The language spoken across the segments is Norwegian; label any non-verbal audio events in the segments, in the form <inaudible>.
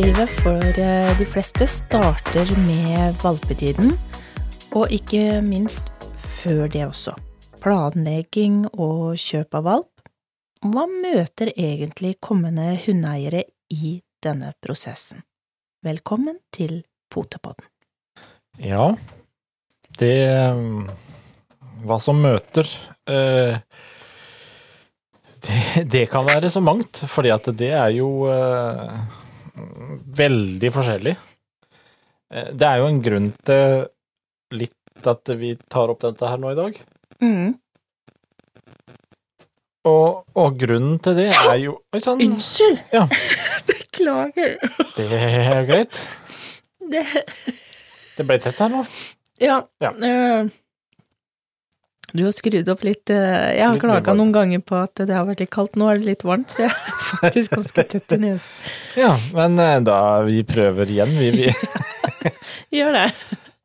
Hundelivet for eh, de fleste starter med valpetiden, og ikke minst før det også. Planlegging og kjøp av valp. Hva møter egentlig kommende hundeeiere i denne prosessen? Velkommen til Potepodden. Ja, det Hva som møter eh, det, det kan være så mangt, fordi at det er jo eh, veldig forskjellig. Eh, det er jo en grunn til litt at vi tar opp dette her nå i dag. Mm. Og, og grunnen til det er jo Oi sann, Unnskyld! Ja. <laughs> Beklager. det er greit. Det Det ble tett her nå. Ja. Ja. eh, du har skrudd opp litt eh, Jeg har Litt klaga noen ganger på at det har vært litt kaldt. Nå er det litt varmt, så jeg er <laughs> faktisk ganske tett i nesen. Ja, men eh, da vi prøver igjen, vi. vi. <laughs> Gjør det.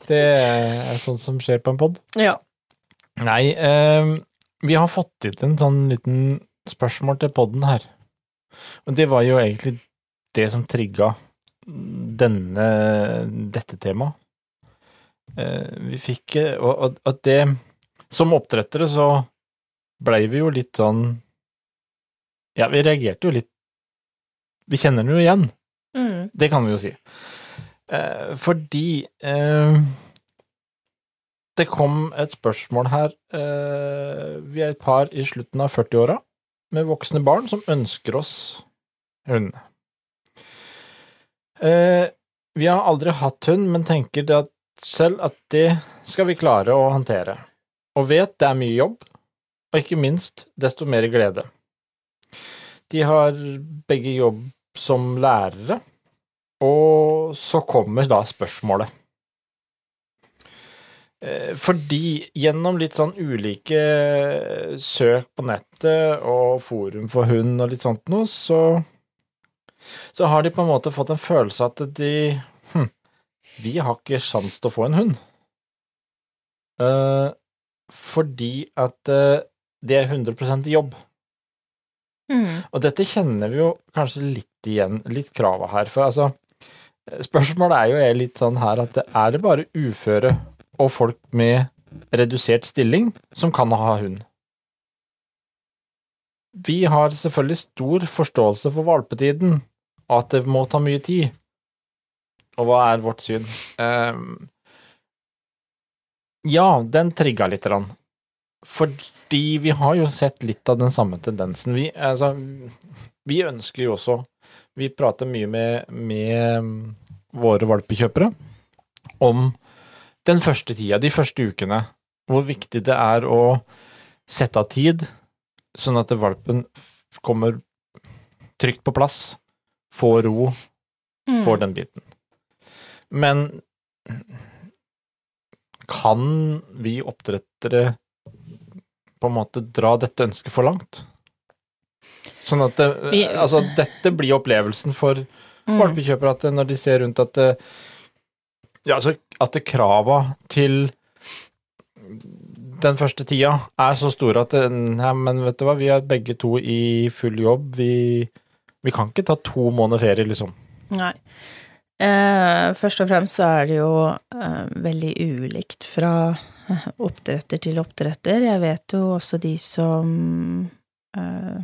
Det er sånt som skjer på en pod. Ja. Nei, eh, vi har fått inn en sånn liten spørsmål til podden her. Og det var jo egentlig det som trigga denne, dette temaet. Eh, vi fikk eh, Og, og, og det Som oppdrettere så blei vi jo litt sånn Ja, vi reagerte jo litt Vi kjenner den jo igjen. Mm. Det kan vi jo si. Eh, fordi eh, det kom et spørsmål her. Eh, vi er et par i slutten av 40-åra med voksne barn som ønsker oss hund. Eh, vi har aldri hatt hund, men tenker at selv at det skal vi klare å håndtere. Og vet det er mye jobb, og ikke minst desto mer glede. De har begge jobb som lærere, og så kommer da spørsmålet. Eh, Fordi gjennom litt sånn ulike søk på nettet og forum for hund og litt sånt noe, så, så har de på en måte fått en følelse at de hm, Vi har ikke sjans til å få en hund. Eh, fordi at eh, det er 100 jobb. Mm. Og dette kjenner vi jo kanskje litt igjen, litt krava her. For altså, spørsmålet er jo er litt sånn her at er det bare uføre og folk med redusert stilling som kan ha hund? Vi har selvfølgelig stor forståelse for valpetiden, og at det må ta mye tid. Og hva er vårt syn? Ehm, ja, den trigga lite grann. Fordi vi har jo sett litt av den samme tendensen. Vi, altså, vi ønsker jo også Vi prater mye med, med våre valpekjøpere om den første tida, de første ukene. Hvor viktig det er å sette av tid, sånn at valpen kommer trygt på plass, får ro, Mm. får den biten. Men kan vi oppdrettere på en måte dra dette ønsket for langt? Sånn at det, Vi- altså, dette blir opplevelsen for Mm. valpekjøpere at når de ser rundt at det, ja, altså, at krava til den første tida er så store at nei, men vet du hva, vi er begge to i full jobb, vi, vi kan ikke ta to måneder ferie, liksom. Nei. Eh, først og fremst så er det jo eh, veldig ulikt fra eh, oppdretter til oppdretter. Jeg vet jo også de som eh,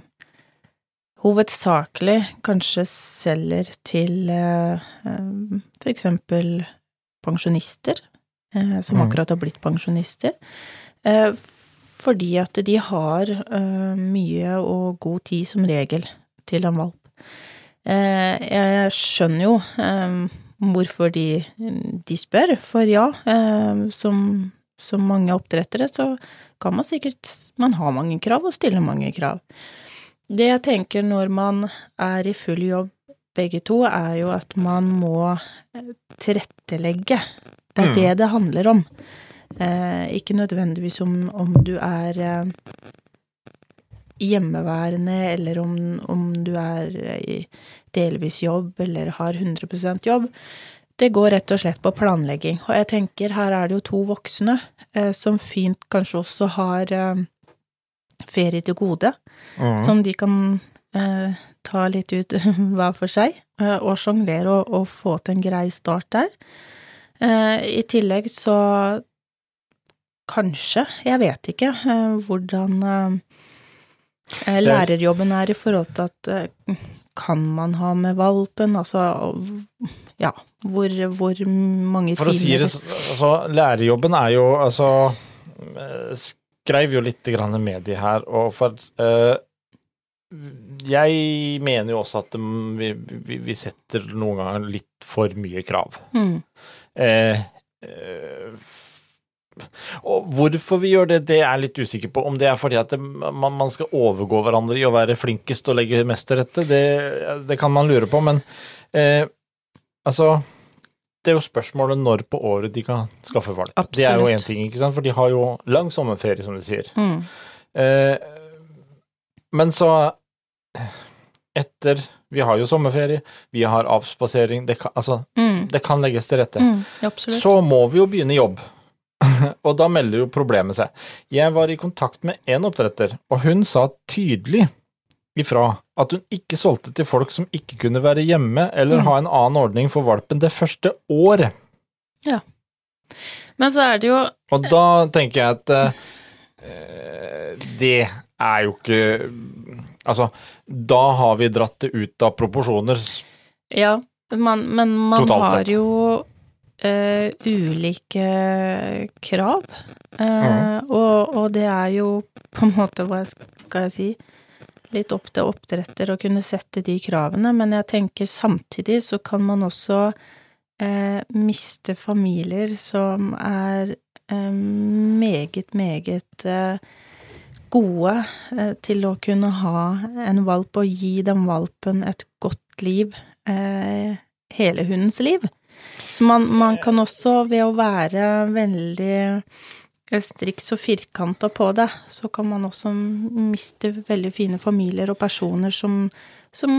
hovedsakelig kanskje selger til eh, for eksempel pensjonister, eh, som Mhm. akkurat har blitt pensjonister. Eh, fordi at de har eh, mye og god tid som regel til en valp. Eh, jeg skjønner jo eh, hvorfor de, de spør, for ja, eh, som, som mange oppdrettere så kan man sikkert Man har mange krav og stiller mange krav. Det jeg tenker når man er i full jobb begge to, er jo at man må tilrettelegge. Det er Mm. det det handler om. Eh, ikke nødvendigvis om, om du er eh, hjemmeværende, eller om, om du er i delvis jobb eller har 100% jobb. Det går rett og slett på planlegging. Og jeg tenker her er det jo to voksne eh, som fint kanskje også har eh, ferie til gode, Mhm. som de kan eh, ta litt ut <laughs> hver for seg, eh, og sjonglere og, og få til en grei start der. Eh, I tillegg så kanskje, jeg vet ikke eh, hvordan lærerjobben er i forhold til at eh, kan man ha med valpen, altså ja, hvor, hvor mange For å si det altså, lærerjobben er jo altså Skreiv Skrev jo litt grann med de her, og for uh, Jeg mener jo også at mm, vi, vi, vi setter noen ganger litt for mye krav. Mm, Uh, eh, og hvorfor vi gjør det, det er jeg litt usikker på. Om det er fordi at det, man, man skal overgå hverandre i å være flinkest og legge mest til rette, det, det kan man lure på. Men eh, altså Det er jo spørsmålet når på året de kan skaffe valp. Det er jo Absolutt. én ting, ikke sant? for de har jo lang sommerferie, som de sier. mm, Eh, men så Etter Vi har jo sommerferie, vi har avspasering det kan, Altså, mm, det kan legges til rette mm, så må vi jo begynne jobb. <laughs> og da melder jo problemet seg. Jeg var i kontakt med en oppdretter, og hun sa tydelig ifra at hun ikke solgte til folk som ikke kunne være hjemme eller Mm. ha en annen ordning for valpen det første året. Ja. Men så er det jo Og da tenker jeg at uh, det er jo ikke Altså, da har vi dratt det ut av proporsjoner. Ja, man, men man Totalt har sett. jo eh, ulike krav. Uh, ja. og, og det er jo på en måte, hva skal jeg si, litt opp til oppdretter å kunne sette de kravene, men jeg tenker samtidig så kan man også uh, miste familier som er meget, meget gode til å kunne ha en valp og gi den valpen et godt liv hele hundens liv. Så man, man kan også, ved å være veldig eh, striks og firkanta på det, så kan man også miste veldig fine familier og personer som, som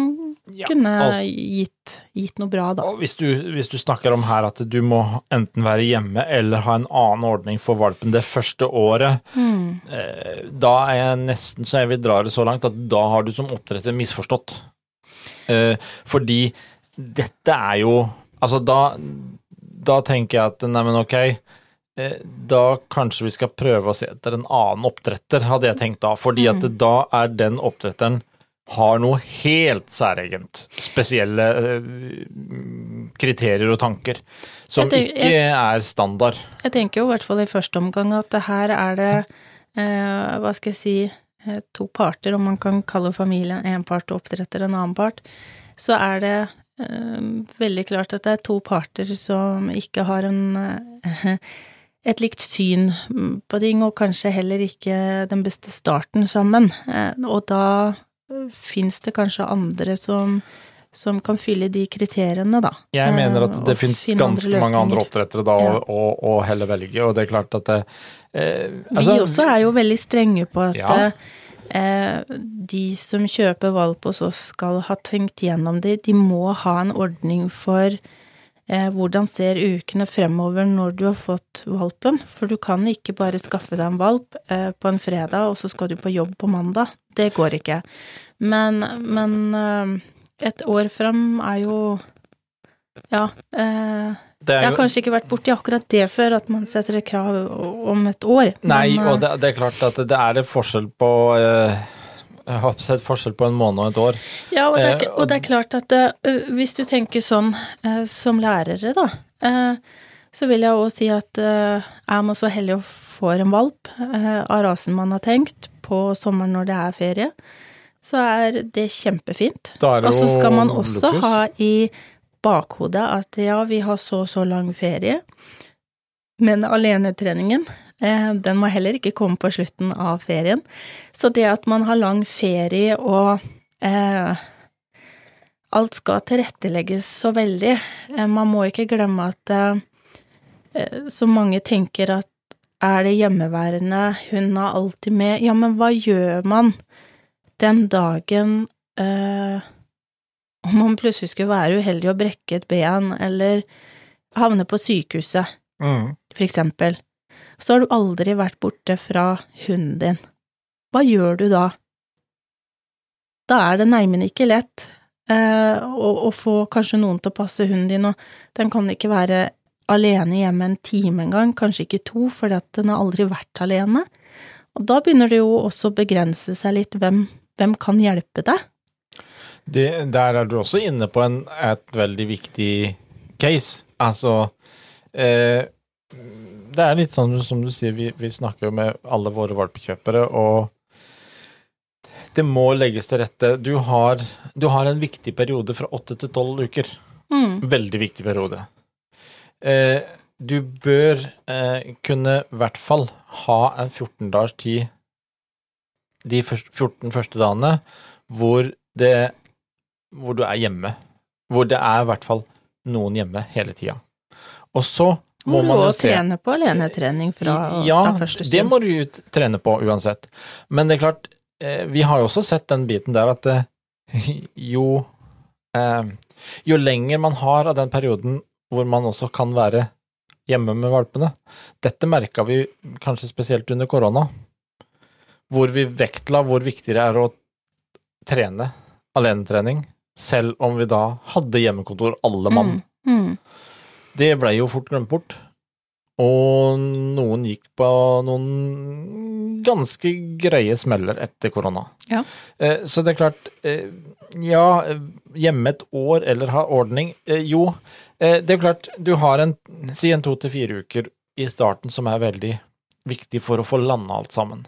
Ja, kunne altså- gitt, gitt noe bra, da. Og hvis du, hvis du snakker om her at du må enten være hjemme eller ha en annen ordning for valpen det første året, Mm. eh, da er jeg nesten så jeg vil dra det så langt at da har du som oppdretter misforstått. Eh, fordi dette er jo Altså, da, da tenker jeg at neimen, ok, eh, da kanskje vi skal prøve å se etter en annen oppdretter, hadde jeg tenkt da. Fordi at Mm. da er den oppdretteren har noe helt særegent. Spesielle eh, kriterier og tanker. Som tenker- ikke er standard. Jeg tenker jo i hvert fall i første omgang at det her er det, eh, hva skal jeg si, eh, to parter, om man kan kalle familien en part og oppdretter en annen part, så er det veldig klart at det er to parter som ikke har en eh, et likt syn på ting, og kanskje heller ikke den beste starten sammen. Eh, og da eh, fins det kanskje andre som, som kan fylle de kriteriene, da. Jeg mener at det fins andre ganske mange andre oppdrettere da Ja. å, å, heller velge, og det er klart at det, eh, Vi altså, også er jo veldig strenge på at Ja. Eh, de som kjøper valp hos oss skal ha tenkt gjennom det. De må ha en ordning for eh, hvordan ser ukene fremover når du har fått valpen. For du kan ikke bare skaffe deg en valp eh, på en fredag, og så skal du på jobb på mandag. Det går ikke. Men, men et år frem er jo Ja. Jeg har kanskje ikke vært borti akkurat det før, at man setter et krav om et år. Nei, men, og eh, det, det er klart at det er en forskjell på eh, Jeg har sett forskjell på en måned og et år. Ja, og det er, Eh, og det er klart at det, hvis du tenker sånn eh, som lærere, da, eh, så vil jeg også si at er man så heldig å få en valp av rasen man har tenkt, på sommeren når det er ferie, så er det kjempefint. Og så skal man også luksus. ha i bakhodet at ja, vi har så og så lang ferie, men alenetreningen, eh, den må heller ikke komme på slutten av ferien. Så det at man har lang ferie og eh, alt skal tilrettelegges så veldig, eh, man må ikke glemme at eh, eh, så mange tenker at er det hjemmeværende, hun er alltid med, ja, men hva gjør man den dagen eh, om man plutselig skulle være uheldig og brekke et ben, eller havne på sykehuset, Mm. for eksempel, så har du aldri vært borte fra hunden din. Hva gjør du da? da er det neimen ikke lett eh, å, å få kanskje noen til å passe hunden din, og den kan ikke være alene hjemme en time engang, kanskje ikke to, fordi at den har aldri vært alene. Og da begynner det jo også å begrense seg litt hvem, hvem kan hjelpe deg. Det, der er du også inne på en, et veldig viktig case. Altså eh, Det er litt sånn som du sier, vi, vi snakker jo med alle våre valpekjøpere, og det må legges til rette. Du har, du har en viktig periode fra åtte til tolv uker. Mm. Veldig viktig periode. Eh, du bør eh, kunne i hvert fall ha en 14 dagers tid de 14 første dagene hvor, det, hvor du er hjemme. Hvor det er i hvert fall noen hjemme hele tida. Og så må Må du man jo også se trene på alenetrening fra, ja, fra første det må du jo trene på uansett. Men det er klart, eh, vi har jo også sett den biten der at eh, jo eh, Jo lenger man har av den perioden hvor man også kan være hjemme med valpene Dette merka vi kanskje spesielt under korona, hvor vi vektla hvor viktig det er å trene alenetrening, selv om vi da hadde hjemmekontor alle mann. Mm. Mm. Det ble jo fort glemt bort. Og noen gikk på noen ganske greie smeller etter korona. Ja. Eh, Så det er klart eh, Ja, hjemme et år eller ha ordning eh, Jo, det er klart du har en Si en to til fire uker i starten som er veldig viktig for å få landa alt sammen.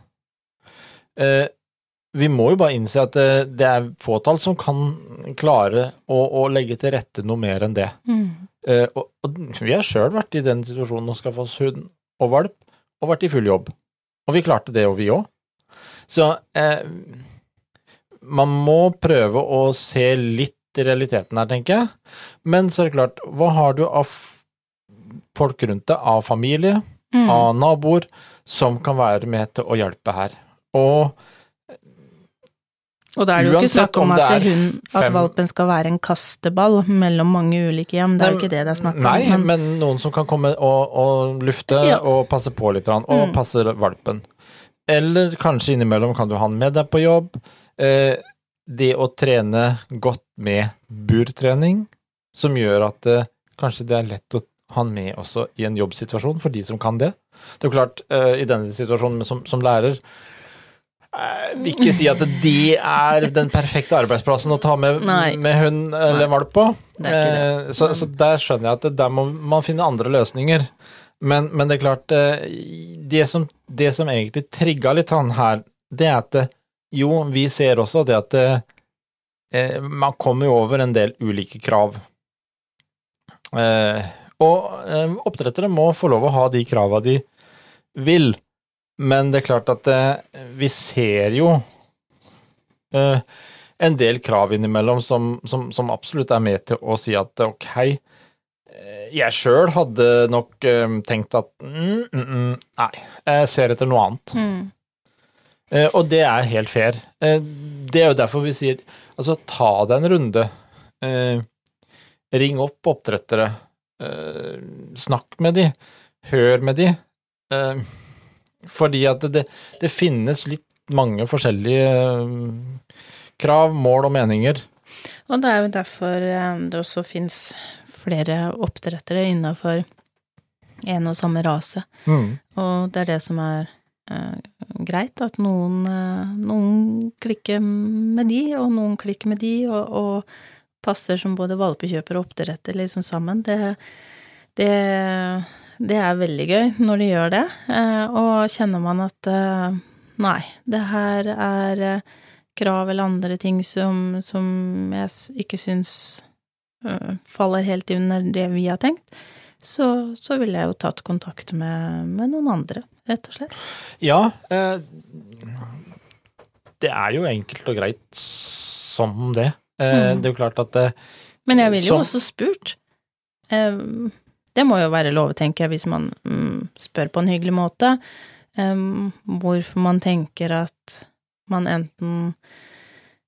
Vi må jo bare innse at eh, det er fåtall som kan klare å, å legge til rette noe mer enn det. Mm. Uh, og, og vi har sjøl vært i den situasjonen å skaffe oss hund og valp, og vært i full jobb. Og vi klarte det, og vi òg. Så uh, man må prøve å se litt i realiteten her, tenker jeg. Men så er det klart, hva har du av folk rundt deg, av familie, Mm. av naboer, som kan være med til å hjelpe her? Og Og da er det jo ikke snakk om, om at, hun, at valpen skal være en kasteball mellom mange ulike hjem, det er jo ikke det det er snakk om. Nei, men, noen som kan komme og, og lufte Ja. og passe på litt, og Mm. passe valpen. Eller kanskje innimellom kan du ha den med deg på jobb. Eh, det å trene godt med burtrening, som gjør at eh, kanskje det er lett å ha den med også i en jobbsituasjon, for de som kan det. Det er jo klart, eh, i denne situasjonen som, som lærer eh, vil ikke si at det er den perfekte arbeidsplassen å ta med, med hund eller valp på. Eh, Så, så der skjønner jeg at det, der må man finne andre løsninger. Men, men det er klart, eh, det som, det som egentlig trigga litt han her, det er at jo, vi ser også det at det, eh, man kommer jo over en del ulike krav. Eh, og eh, oppdrettere må få lov å ha de krava de vil, men det er klart at eh, vi ser jo eh, en del krav innimellom som, som, som absolutt er med til å si at ok, eh, jeg sjøl hadde nok eh, tenkt at mm, mm, mm, nei, jeg ser etter noe annet. Mm. Eh, og det er helt fair. Eh, det er jo derfor vi sier altså ta deg en runde. Eh, ring opp oppdrettere. Eh, snakk med de. Hør med de. Eh, fordi at det, det finnes litt mange forskjellige eh, krav, mål og meninger. Og det er jo derfor eh, det også fins flere oppdrettere innafor en og samme rase. Og det er det som er eh, greit, at noen, eh, noen klikker med de, og noen klikker med de, og, og passer som både valpekjøper og oppdretter liksom sammen. Det, det, det er veldig gøy når de gjør det. Eh, og kjenner man at eh, nei, det her er eh, krav eller andre ting som, som jeg ikke syns faller helt under det vi har tenkt, så, så ville jeg jo tatt kontakt med, med noen andre, rett og slett. Ja, det er jo enkelt og greit som det. Mm. Det er jo klart at det, Men jeg ville jo også spurt. Det må jo være lov, tenker jeg, hvis man mm, spør på en hyggelig måte. Um, hvorfor man tenker at man enten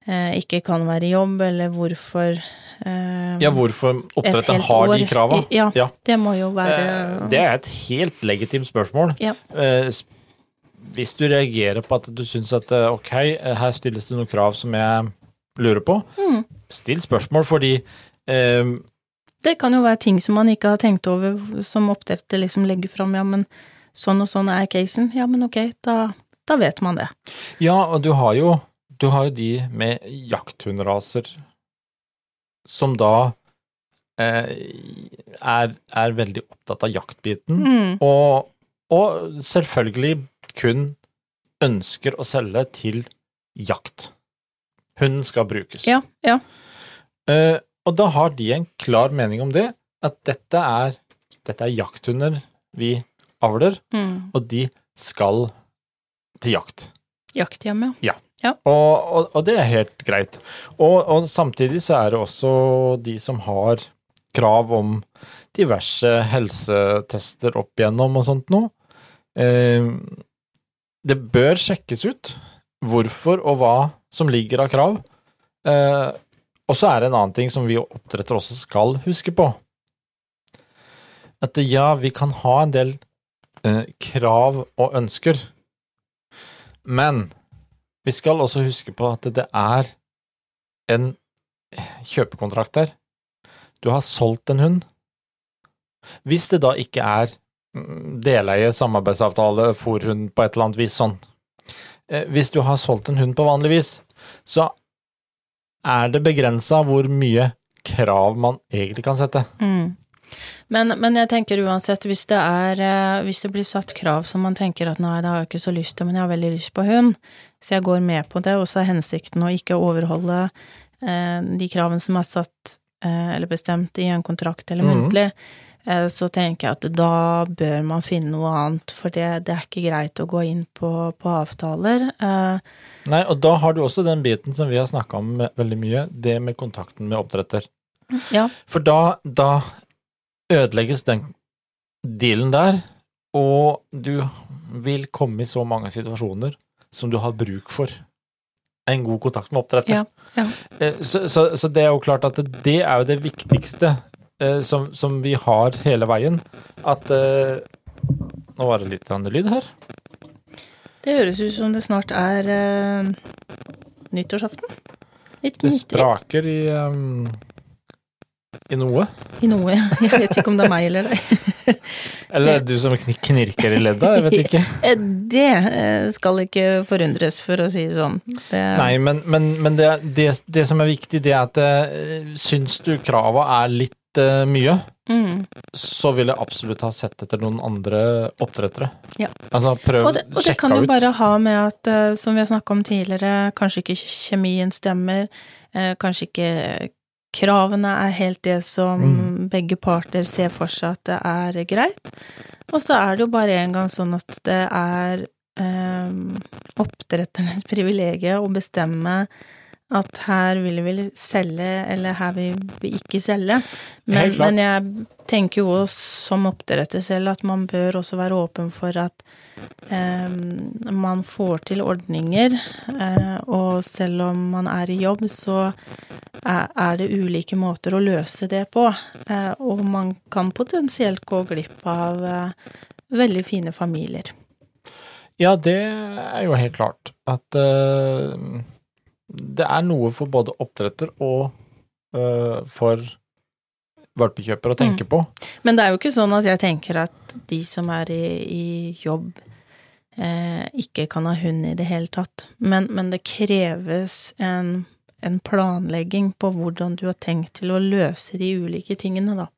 eh, ikke kan være i jobb, eller hvorfor eh, Ja, hvorfor et oppdretteren har de krava. Ja, Ja. det må jo Eh, være Det er et helt legitimt spørsmål. Ja. Eh, Hvis du reagerer på at du syns at eh, ok, eh, her stilles det noen krav som jeg lurer på, Mm. still spørsmål, fordi eh, Det kan jo være ting som man ikke har tenkt over, som oppdretter liksom legger fram, ja, men sånn og sånn er casen. Ja, men ok, da, da vet man det. Ja, og du har jo, du har jo de med jakthundraser som da eh, er, er veldig opptatt av jaktbiten, Mm. og, og selvfølgelig kun ønsker å selge til jakt. Hunden skal brukes. Ja, ja. Eh, og da har de en klar mening om det, at dette er, dette er jakthunder vi avler, Mm. og de skal til jakt. Jakthjem, ja. Og, og, og det er helt greit. Og, og samtidig så er det også de som har krav om diverse helsetester opp igjennom og sånt noe. Eh, det bør sjekkes ut hvorfor og hva som ligger av krav. Eh, og så er det en annen ting som vi oppdretter også skal huske på. At ja, vi kan ha en del eh, krav og ønsker, men vi skal også huske på at det er en kjøpekontrakt der. Du har solgt en hund. Hvis det da ikke er mm, deleie, samarbeidsavtale, fòrhund på et eller annet vis sånn. Eh, Hvis du har solgt en hund på vanlig vis, så er det begrensa hvor mye krav man egentlig kan sette. Mm. Men, men jeg tenker uansett, hvis det er eh, Hvis det blir satt krav som man tenker at nei, det har jeg ikke så lyst til, men jeg har veldig lyst på hund, så jeg går med på det, og så er hensikten å ikke overholde eh, de kravene som er satt eh, eller bestemt i en kontrakt eller Mhm. muntlig, eh, så tenker jeg at da bør man finne noe annet, for det, det er ikke greit å gå inn på, på avtaler. Eh, Nei, og da har du også den biten som vi har snakka om veldig mye, det med kontakten med oppdretter. ja. For da, da ødelegges den dealen der, og du vil komme i så mange situasjoner som du har bruk for en god kontakt med oppdretter. Ja, ja. Eh, Så, så, så det er jo klart at det er jo det viktigste eh, som, som vi har hele veien. At eh, Nå var det litt annen lyd her. Det høres ut som det snart er eh, nyttårsaften. Litt Det spraker i, um, i noe. i noe. Jeg vet ikke om det er meg eller deg. <laughs> Eller du som knirker i ledda, jeg vet ikke. <laughs> Eh, Det skal ikke forundres, for å si det sånn. Det, Nei, men, men, men det, det, det som er viktig, det er at syns du krava er litt mye, Mm. så vil jeg absolutt ha sett etter noen andre oppdrettere. Ja. Altså prøv, Og det, og det kan jo bare ha med at, eh, som vi har snakka om tidligere, kanskje ikke kjemien stemmer, eh, kanskje ikke kravene er helt det som Mm. begge parter ser for seg at det er greit. Og så er det jo bare en gang sånn at det er eh, oppdretternes <laughs> privilegium å bestemme at her vil vi selge, eller her vil vi ikke selge. Men, men jeg tenker jo som oppdretter selv at man bør også være åpen for at eh, man får til ordninger, eh, og selv om man er i jobb, så er, er det ulike måter å løse det på. Eh, og man kan potensielt gå glipp av eh, veldig fine familier. Ja, det er jo helt klart at eh, det er noe for både oppdretter og uh, for valpekjøper å tenke på. Men det er jo ikke sånn at jeg tenker at de som er i, i jobb, eh, ikke kan ha hund i det hele tatt. Men, men det kreves en, en planlegging på hvordan du har tenkt til å løse de ulike tingene, da.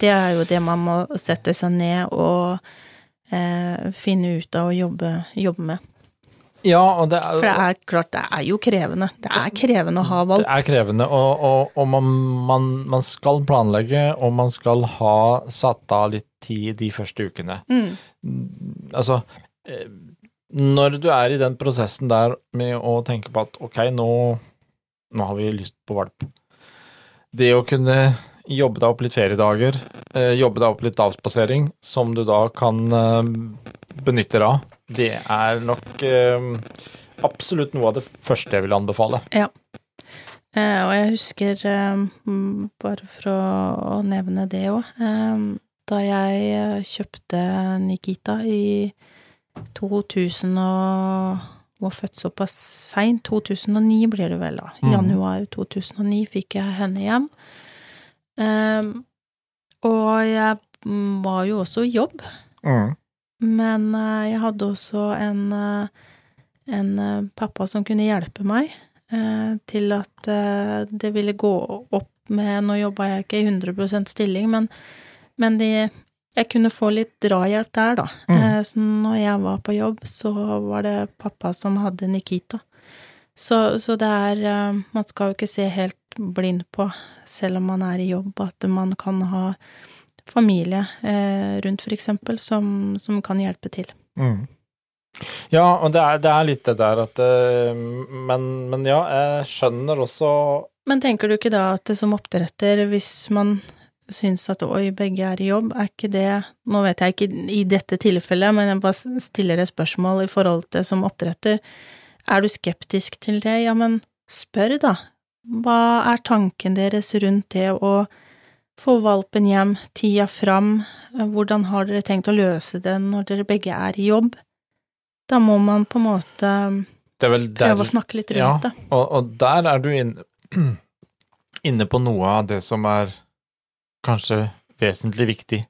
Det er jo det man må sette seg ned og eh, finne ut av og jobbe, jobbe med. Ja, og det er, For det er klart, det er jo krevende. Det er krevende å ha valp. det er krevende, og, og, og man, man, man skal planlegge, og man skal ha satt av litt tid de første ukene. Mm. Altså, eh, når du er i den prosessen der med å tenke på at ok, nå, nå har vi lyst på valp. Det å kunne jobbe deg opp litt feriedager, eh, jobbe deg opp litt avspasering, som du da kan eh, benytte deg av, det er nok eh, absolutt noe av det første jeg vil anbefale. Eh, og jeg husker, eh, mm, bare for å, nevne det òg, eh, da jeg eh, kjøpte Nikita i 2000 og var født såpass seint. 2009 blir det vel, da. I Mhm. januar 2009 fikk jeg henne hjem. Ehm, og jeg mm, var jo også i jobb, Mm. Men eh, jeg hadde også en, eh, en eh, pappa som kunne hjelpe meg til at det ville gå opp med Nå jobba jeg ikke i 100% stilling, men, men de, jeg kunne få litt drahjelp der, da. Mm. Så når jeg var på jobb, så var det pappa som hadde Nikita. Så, så det er Man skal jo ikke se helt blind på, selv om man er i jobb, at man kan ha familie eh, rundt, eksempel, som, som kan hjelpe til. Mm. Ja, og det er, det er litt det der at eh, men, men ja, jeg skjønner også Men tenker du ikke da at som oppdretter, hvis man syns at oi, begge er i jobb, er ikke det Nå vet jeg ikke i dette tilfellet, men jeg bare stiller et spørsmål i forhold til som oppdretter. Er du skeptisk til det? Ja, men spør, da. Hva er tanken deres rundt det å få valpen hjem, tida fram, hvordan har dere tenkt å løse det når dere begge er i jobb? Da må man på en måte Det er vel der prøve å snakke litt rundt Ja, det. og, og der er du inne, <clears throat> inne på noe av det som er kanskje vesentlig viktig.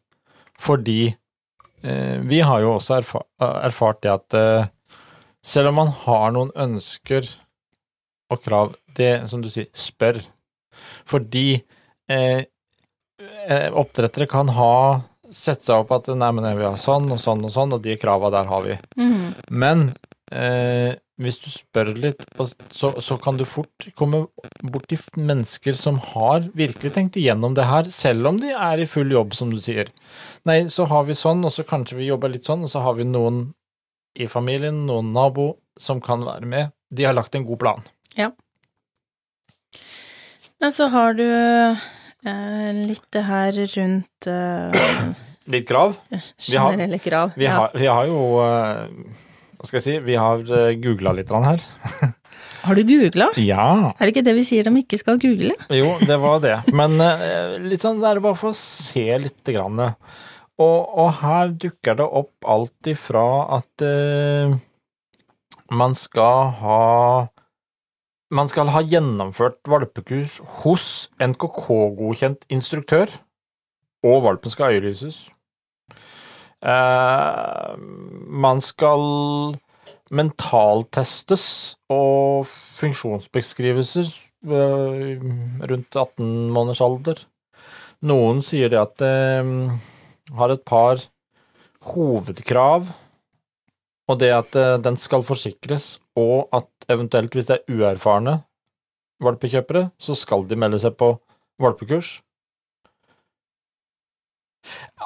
Fordi eh, vi har jo også erfa erfart det at eh, selv om man har noen ønsker og krav, det som du sier, spør. Fordi eh, oppdrettere kan ha sette seg opp at nei, men jeg vil ha sånn og sånn og sånn, og de krava der har vi. Mm. Men eh, hvis du spør litt, så, så kan du fort komme borti mennesker som har virkelig tenkt igjennom det her, selv om de er i full jobb, som du sier. Nei, så har vi sånn, og så kanskje vi jobber litt sånn, og så har vi noen i familien, noen nabo, som kan være med. De har lagt en god plan. Ja. Men så har du eh, litt det her rundt eh, Litt grav? generelle grav. Vi har, vi har jo eh, Hva skal jeg si? Vi har googla litt her. <laughs> Har du googla? Ja. Er det ikke det vi sier de ikke skal google? Jo, det var det. Men eh, litt sånn, det er bare for å se litt grann. Og, og her dukker det opp alt ifra at uh, man skal ha Man skal ha gjennomført valpekurs hos NKK-godkjent instruktør, og valpen skal øyelyses. Eh, man skal mentaltestes og funksjonsbeskrivelser eh, rundt 18 måneders alder. Noen sier det at de har et par hovedkrav, og det at eh, den skal forsikres, og at eventuelt hvis det er uerfarne valpekjøpere, så skal de melde seg på valpekurs.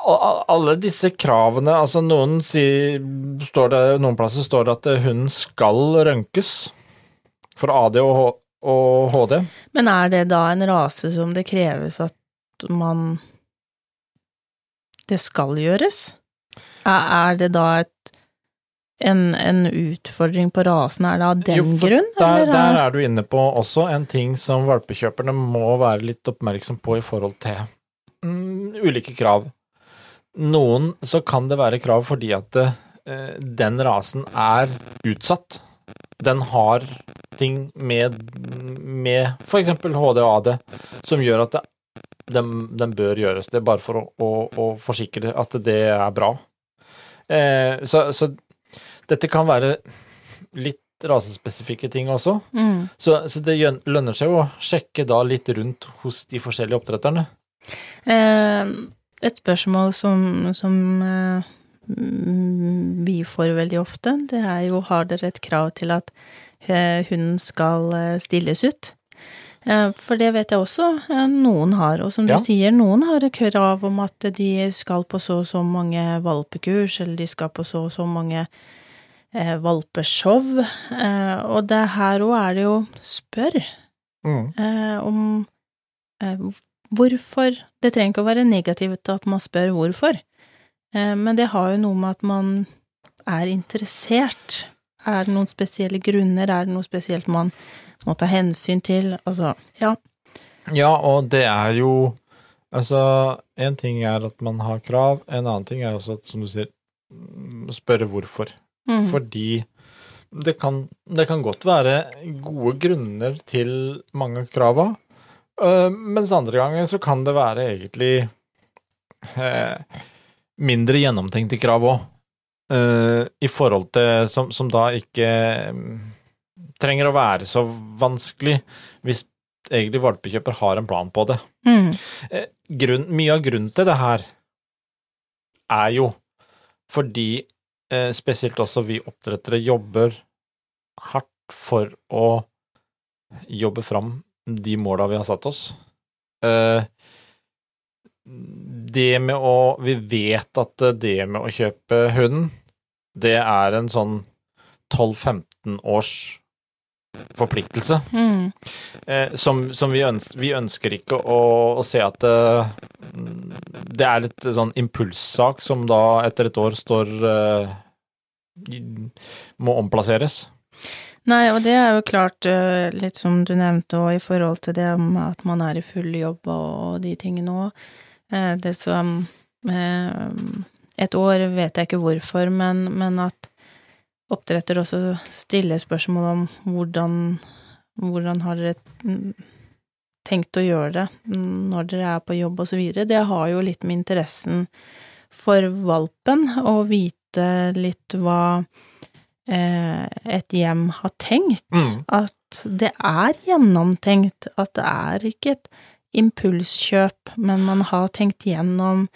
Al- Alle disse kravene, altså noen sier, det, noen plasser står det at hunden skal rønkes for AD og, og HD. Men er det da en rase som det kreves at man Det skal gjøres? Er det da et en, en utfordring på rasen? Er det av den Jo, grunn? Der, eller der er- er du inne på også en ting som valpekjøperne må være litt oppmerksom på i forhold til mm, ulike krav. Noen så kan det være krav fordi at eh, den rasen er utsatt. Den har ting med, med f.eks. HD og AD som gjør at det, den, den bør gjøres. Det er bare for å, å, å forsikre at det er bra. Eh, så, så dette kan være litt rasespesifikke ting også. Mm. Så, så det lønner seg å sjekke da litt rundt hos de forskjellige oppdretterne. Eh, et spørsmål som, som eh, vi får veldig ofte, det er jo har dere et krav til at eh, hunden skal eh, stilles ut? Eh, For det vet jeg også eh, noen har, og som Ja. du sier, noen har krav om at de skal på så og så mange valpekurs, eller de skal på så og så mange eh, valpeshow, eh, og det her òg er det jo spør eh, om eh, hvorfor Det trenger ikke å være negativt at man spør hvorfor, eh, men det har jo noe med at man er interessert. Er det noen spesielle grunner, er det noe spesielt man må ta hensyn til? Altså, ja. Ja, og det er jo Altså, en ting er at man har krav, en annen ting er også at, som du sier, mm, spørre hvorfor. Mhm. Fordi det kan, det kan godt være gode grunner til mange av krava, eh, mens andre ganger så kan det være egentlig eh, mindre gjennomtenkte krav òg. I forhold til som, som da ikke mm, trenger å være så vanskelig hvis egentlig valpekjøper har en plan på det. Mm. Grunn, mye av grunnen til det her er jo fordi eh, spesielt også vi oppdrettere jobber hardt for å jobbe fram de måla vi har satt oss. Eh, det med å Vi vet at det med å kjøpe hunden, det er en sånn 12-15 års forpliktelse. Mm. Eh, som, som vi, ønsker, vi, ønsker, ikke å, å se at det, det, er litt sånn impulssak som da etter et år står eh, må omplasseres. Nei, og det er jo klart, eh, litt som du nevnte òg, i forhold til det med at man er i full jobb og, de tingene òg. Eh, det som eh, Et år vet jeg ikke hvorfor, men, men at oppdretter også stiller spørsmål om hvordan, hvordan har dere tenkt å gjøre det når dere er på jobb videre. Det har jo litt med interessen for valpen å vite litt hva eh, et hjem har tenkt. Mm. At det er gjennomtenkt, at det er ikke et impulskjøp, men man har tenkt gjennom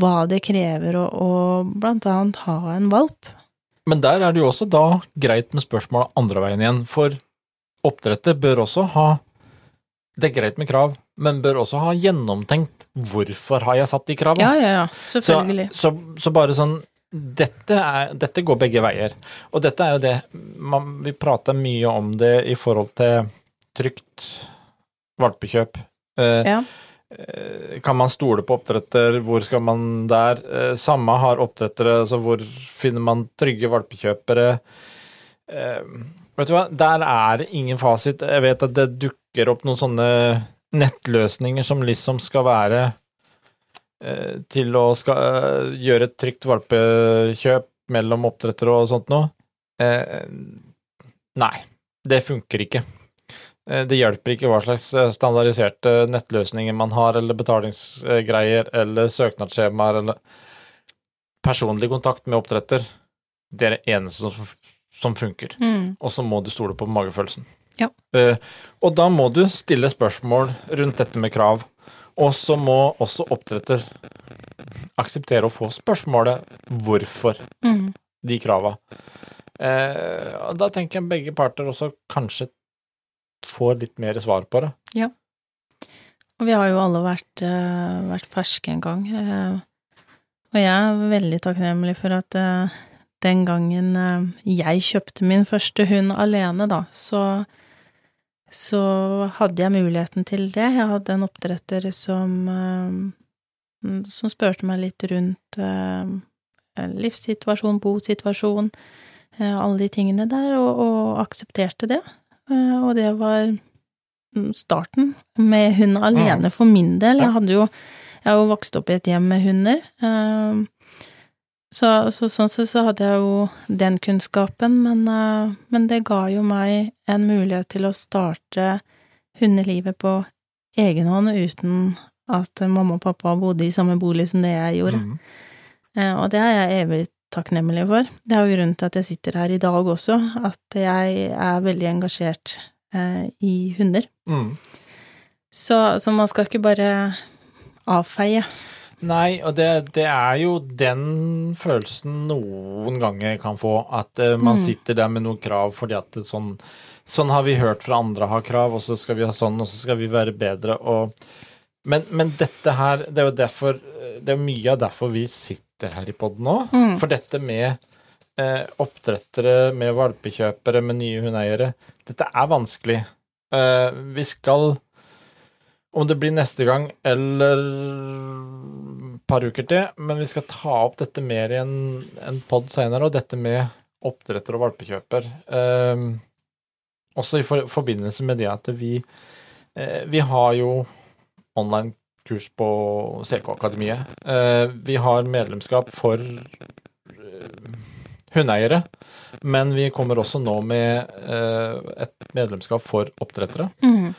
hva det krever å, å blant annet ha en valp. Men der er det jo også da greit med spørsmål andre veien igjen, for oppdrettet bør også ha Det er greit med krav, men bør også ha gjennomtenkt hvorfor har jeg satt de kravene. Ja, ja, ja, selvfølgelig. Så, så, så bare sånn dette, er, dette, går begge veier. Og dette er jo det man, Vi prater mye om det i forhold til trygt valpekjøp. Eh, ja. Eh, kan man stole på oppdretter? Hvor skal man der? Eh, samme har oppdrettere, altså hvor finner man trygge valpekjøpere? Eh, vet du hva, der er det ingen fasit. Jeg vet at det dukker opp noen sånne nettløsninger som liksom skal være til å skal gjøre et trygt valpekjøp mellom oppdrettere og sånt noe. Nei, det funker ikke. Eh, det hjelper ikke hva slags eh, standardiserte nettløsninger man har, eller betalingsgreier, eller søknadsskjemaer, eller personlig kontakt med oppdretter. Det er det eneste som, som funker. Mm. Og så må du stole på magefølelsen. Ja. Uh, og da må du stille spørsmål rundt dette med krav. Og så må også oppdretter akseptere å få spørsmålet hvorfor mm. de krava. Uh, da tenker jeg begge parter også kanskje får litt mer svar på det. Ja. Og vi har jo alle vært, uh, vært ferske en gang. Uh, og jeg er veldig takknemlig for at uh, den gangen jeg kjøpte min første hund alene, da, så, så hadde jeg muligheten til det. Jeg hadde en oppdretter som, som spurte meg litt rundt livssituasjon, bosituasjon, alle de tingene der, og, og aksepterte det. Eh, og det var starten med hund alene for min del. Jeg hadde jo Jeg har jo vokst opp i et hjem med hunder. Eh, så, så sånn sett så hadde jeg jo den kunnskapen, men, eh, men, det ga jo meg en mulighet til å starte hundelivet på egen hånd uten at mamma og pappa bodde i samme bolig som det jeg gjorde. Mm. Og det er jeg evig takknemlig for. Det er jo grunnen til at jeg sitter her i dag også, at jeg er veldig engasjert eh, i hunder. Mm. Så, så, man skal ikke bare avfeie. Nei, og det, det, er jo den følelsen noen ganger kan få, at eh, man mm. sitter der med noen krav fordi at det, sånn, sånn har vi hørt fra andre har krav, og så skal vi ha sånn, og så skal vi være bedre, og men, men dette her, det er jo derfor Det er mye av derfor vi sitter sitter her i poden òg. Mm. For dette med eh, oppdrettere, med valpekjøpere, med nye hundeeiere, dette er vanskelig. Eh, vi skal, om det blir neste gang eller et par uker til, men vi skal ta opp dette mer i en, en pod senere, og dette med oppdretter og valpekjøper. Eh, også i for, forbindelse med det at vi, eh, vi har jo online kurs på CK Akademiet. Eh, vi har medlemskap for eh, hundeeiere, men vi kommer også nå med eh, et medlemskap for oppdrettere. Mm.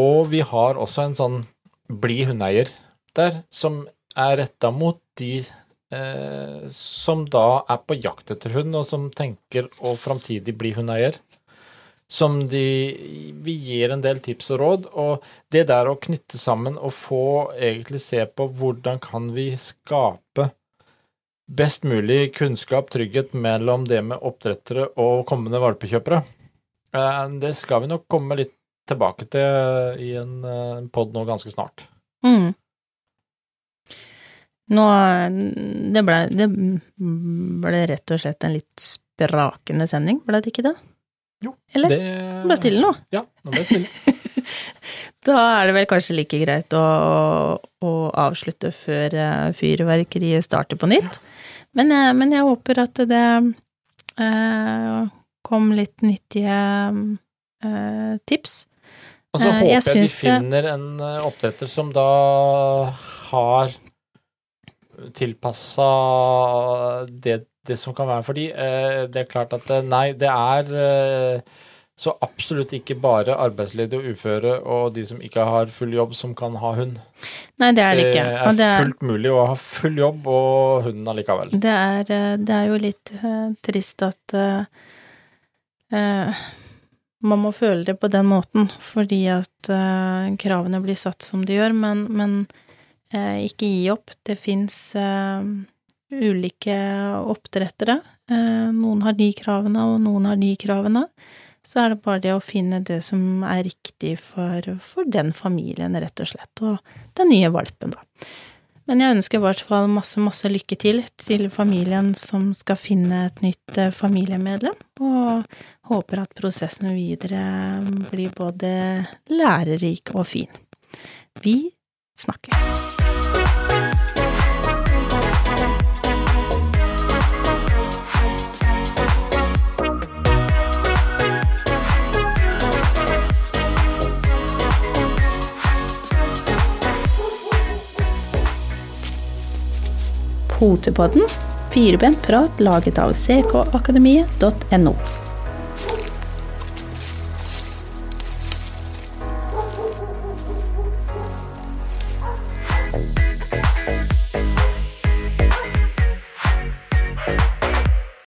Og vi har også en sånn bli hundeeier der, som er retta mot de eh, som da er på jakt etter hund, og som tenker å framtidig bli hundeeier. Som de Vi gir en del tips og råd, og det der å knytte sammen og få egentlig se på hvordan kan vi skape best mulig kunnskap, trygghet mellom det med oppdrettere og kommende valpekjøpere. Eh, Det skal vi nok komme litt tilbake til i en eh, pod nå ganske snart. Mm. Nå det ble, det ble rett og slett en litt sprakende sending, ble det ikke det? Jo, Eller? det Det ble stille nå. Ja, nå ble det stille. <laughs> Da er det vel kanskje like greit å, å avslutte før eh, fyrverkeriet starter på nytt. Men, jeg- men jeg håper at det eh, kom litt nyttige eh, tips. Og så Eh, håper jeg jeg, de finner det- en eh, oppdretter som da har tilpassa det, det som kan være for de. Eh, Det er klart at eh, nei, det er eh, så absolutt ikke bare arbeidsledige og uføre og de som ikke har full jobb, som kan ha hund. Nei, det er det ikke. Og det er fullt mulig å ha full jobb og hunden allikevel. det er, det er jo litt uh, trist at eh, man må føle det på den måten, fordi at uh, kravene blir satt som de gjør, men, men ikke gi opp. Det fins ulike oppdrettere. Eh, noen har de kravene, og noen har de kravene. Så er det bare det å finne det som er riktig for, for den familien, rett og slett, og den nye valpen, da. Men jeg ønsker i hvert fall masse, masse lykke til til familien som skal finne et nytt eh, familiemedlem, og håper at prosessen videre blir både lærerik og fin. Vi snakkes. Potepodden, firebent prat laget av ckakademiet.no.